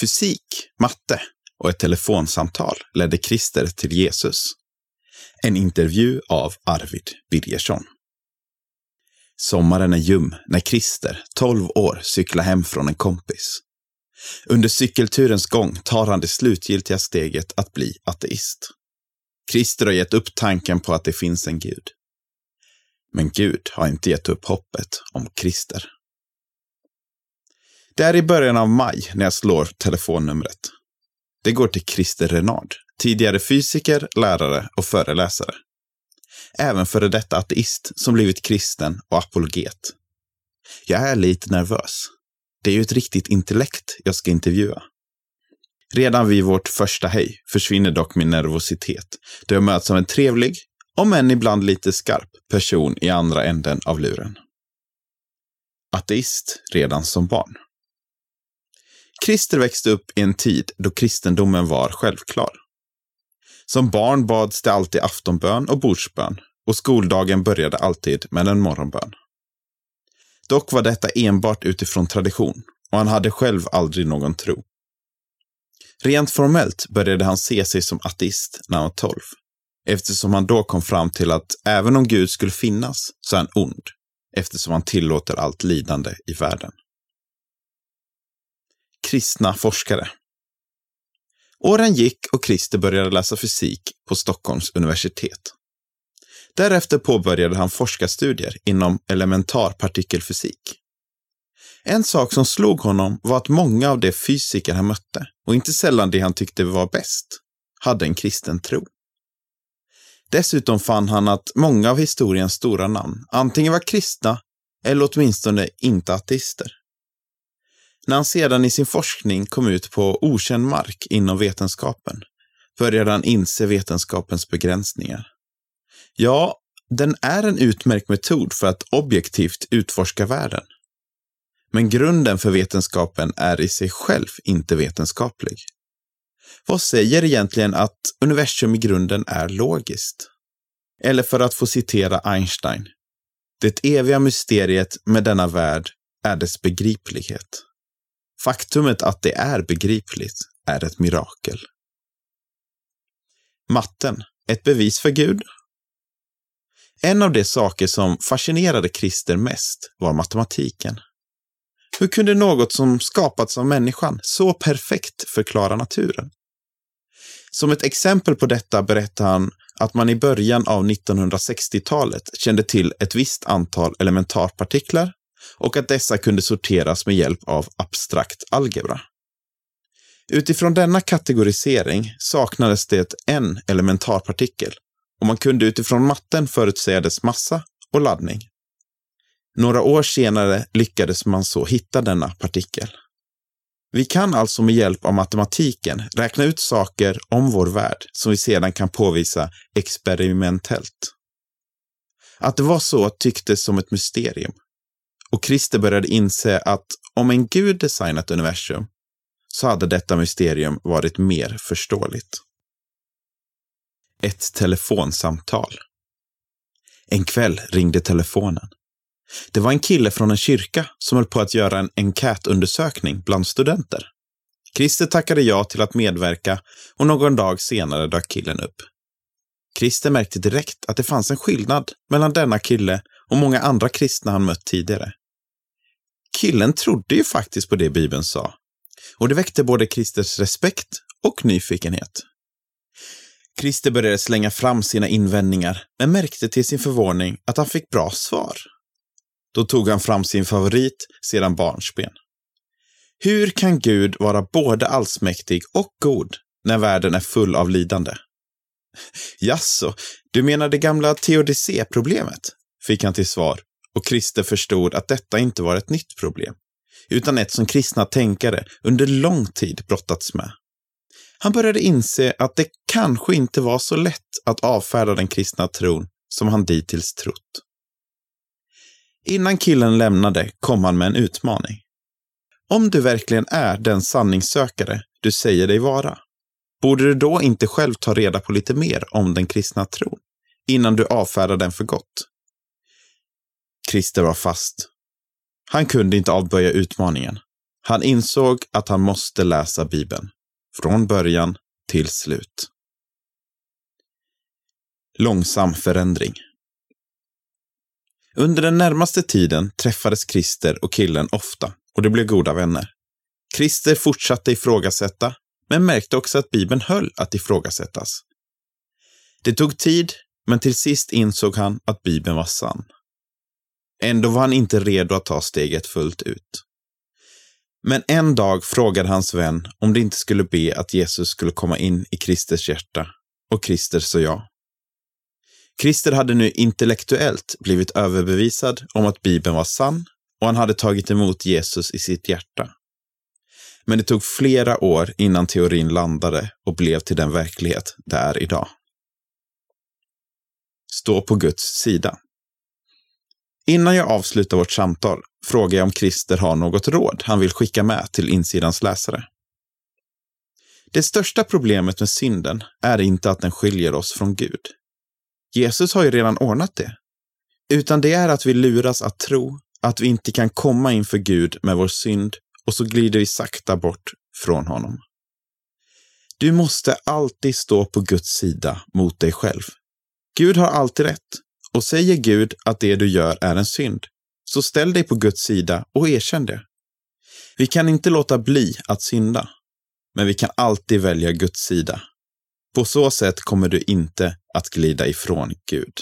Fysik, matte och ett telefonsamtal ledde Christer till Jesus. En intervju av Arvid Birgersson. Sommaren är ljum när Christer, 12 år, cyklar hem från en kompis. Under cykelturens gång tar han det slutgiltiga steget att bli ateist. Christer har gett upp tanken på att det finns en gud. Men Gud har inte gett upp hoppet om Christer. Det är i början av maj när jag slår telefonnumret. Det går till Christer Renard, tidigare fysiker, lärare och föreläsare. Även före detta ateist som blivit kristen och apologet. Jag är lite nervös. Det är ju ett riktigt intellekt jag ska intervjua. Redan vid vårt första hej försvinner dock min nervositet då jag möts av en trevlig, om än ibland lite skarp, person i andra änden av luren. Ateist redan som barn. Christer växte upp i en tid då kristendomen var självklar. Som barn bads det alltid aftonbön och bordsbön och skoldagen började alltid med en morgonbön. Dock var detta enbart utifrån tradition och han hade själv aldrig någon tro. Rent formellt började han se sig som ateist när han var tolv, eftersom han då kom fram till att även om Gud skulle finnas så är han ond, eftersom han tillåter allt lidande i världen. Kristna forskare Åren gick och Christer började läsa fysik på Stockholms universitet. Därefter påbörjade han forskarstudier inom elementar partikelfysik. En sak som slog honom var att många av de fysiker han mötte, och inte sällan det han tyckte var bäst, hade en kristen tro. Dessutom fann han att många av historiens stora namn antingen var kristna eller åtminstone inte ateister. När han sedan i sin forskning kom ut på okänd mark inom vetenskapen började han inse vetenskapens begränsningar. Ja, den är en utmärkt metod för att objektivt utforska världen. Men grunden för vetenskapen är i sig själv inte vetenskaplig. Vad säger egentligen att universum i grunden är logiskt? Eller för att få citera Einstein. Det eviga mysteriet med denna värld är dess begriplighet. Faktumet att det är begripligt är ett mirakel. Matten, ett bevis för Gud? En av de saker som fascinerade Christer mest var matematiken. Hur kunde något som skapats av människan så perfekt förklara naturen? Som ett exempel på detta berättar han att man i början av 1960-talet kände till ett visst antal elementarpartiklar och att dessa kunde sorteras med hjälp av abstrakt algebra. Utifrån denna kategorisering saknades det en elementarpartikel och man kunde utifrån matten förutsäga dess massa och laddning. Några år senare lyckades man så hitta denna partikel. Vi kan alltså med hjälp av matematiken räkna ut saker om vår värld som vi sedan kan påvisa experimentellt. Att det var så tycktes som ett mysterium. Och Christer började inse att om en gud designat universum så hade detta mysterium varit mer förståeligt. Ett telefonsamtal. En kväll ringde telefonen. Det var en kille från en kyrka som höll på att göra en enkätundersökning bland studenter. Christer tackade ja till att medverka och någon dag senare dök killen upp. Christer märkte direkt att det fanns en skillnad mellan denna kille och många andra kristna han mött tidigare. Killen trodde ju faktiskt på det Bibeln sa. Och det väckte både Christers respekt och nyfikenhet. Christer började slänga fram sina invändningar, men märkte till sin förvåning att han fick bra svar. Då tog han fram sin favorit sedan barnsben. Hur kan Gud vara både allsmäktig och god när världen är full av lidande? Jaså, du menar det gamla teodicé-problemet? fick han till svar och Christer förstod att detta inte var ett nytt problem, utan ett som kristna tänkare under lång tid brottats med. Han började inse att det kanske inte var så lätt att avfärda den kristna tron som han dittills trott. Innan killen lämnade kom han med en utmaning. Om du verkligen är den sanningssökare du säger dig vara, borde du då inte själv ta reda på lite mer om den kristna tron innan du avfärdar den för gott? Christer var fast. Han kunde inte avböja utmaningen. Han insåg att han måste läsa Bibeln, från början till slut. Långsam förändring. Under den närmaste tiden träffades Christer och killen ofta och de blev goda vänner. Christer fortsatte ifrågasätta, men märkte också att Bibeln höll att ifrågasättas. Det tog tid, men till sist insåg han att Bibeln var sann. Ändå var han inte redo att ta steget fullt ut. Men en dag frågade hans vän om det inte skulle be att Jesus skulle komma in i Kristers hjärta och Krister sa ja. Krister hade nu intellektuellt blivit överbevisad om att Bibeln var sann och han hade tagit emot Jesus i sitt hjärta. Men det tog flera år innan teorin landade och blev till den verklighet det är idag. Stå på Guds sida. Innan jag avslutar vårt samtal frågar jag om Christer har något råd han vill skicka med till insidans läsare. Det största problemet med synden är inte att den skiljer oss från Gud. Jesus har ju redan ordnat det. Utan det är att vi luras att tro att vi inte kan komma inför Gud med vår synd och så glider vi sakta bort från honom. Du måste alltid stå på Guds sida mot dig själv. Gud har alltid rätt och säger Gud att det du gör är en synd, så ställ dig på Guds sida och erkänn det. Vi kan inte låta bli att synda, men vi kan alltid välja Guds sida. På så sätt kommer du inte att glida ifrån Gud.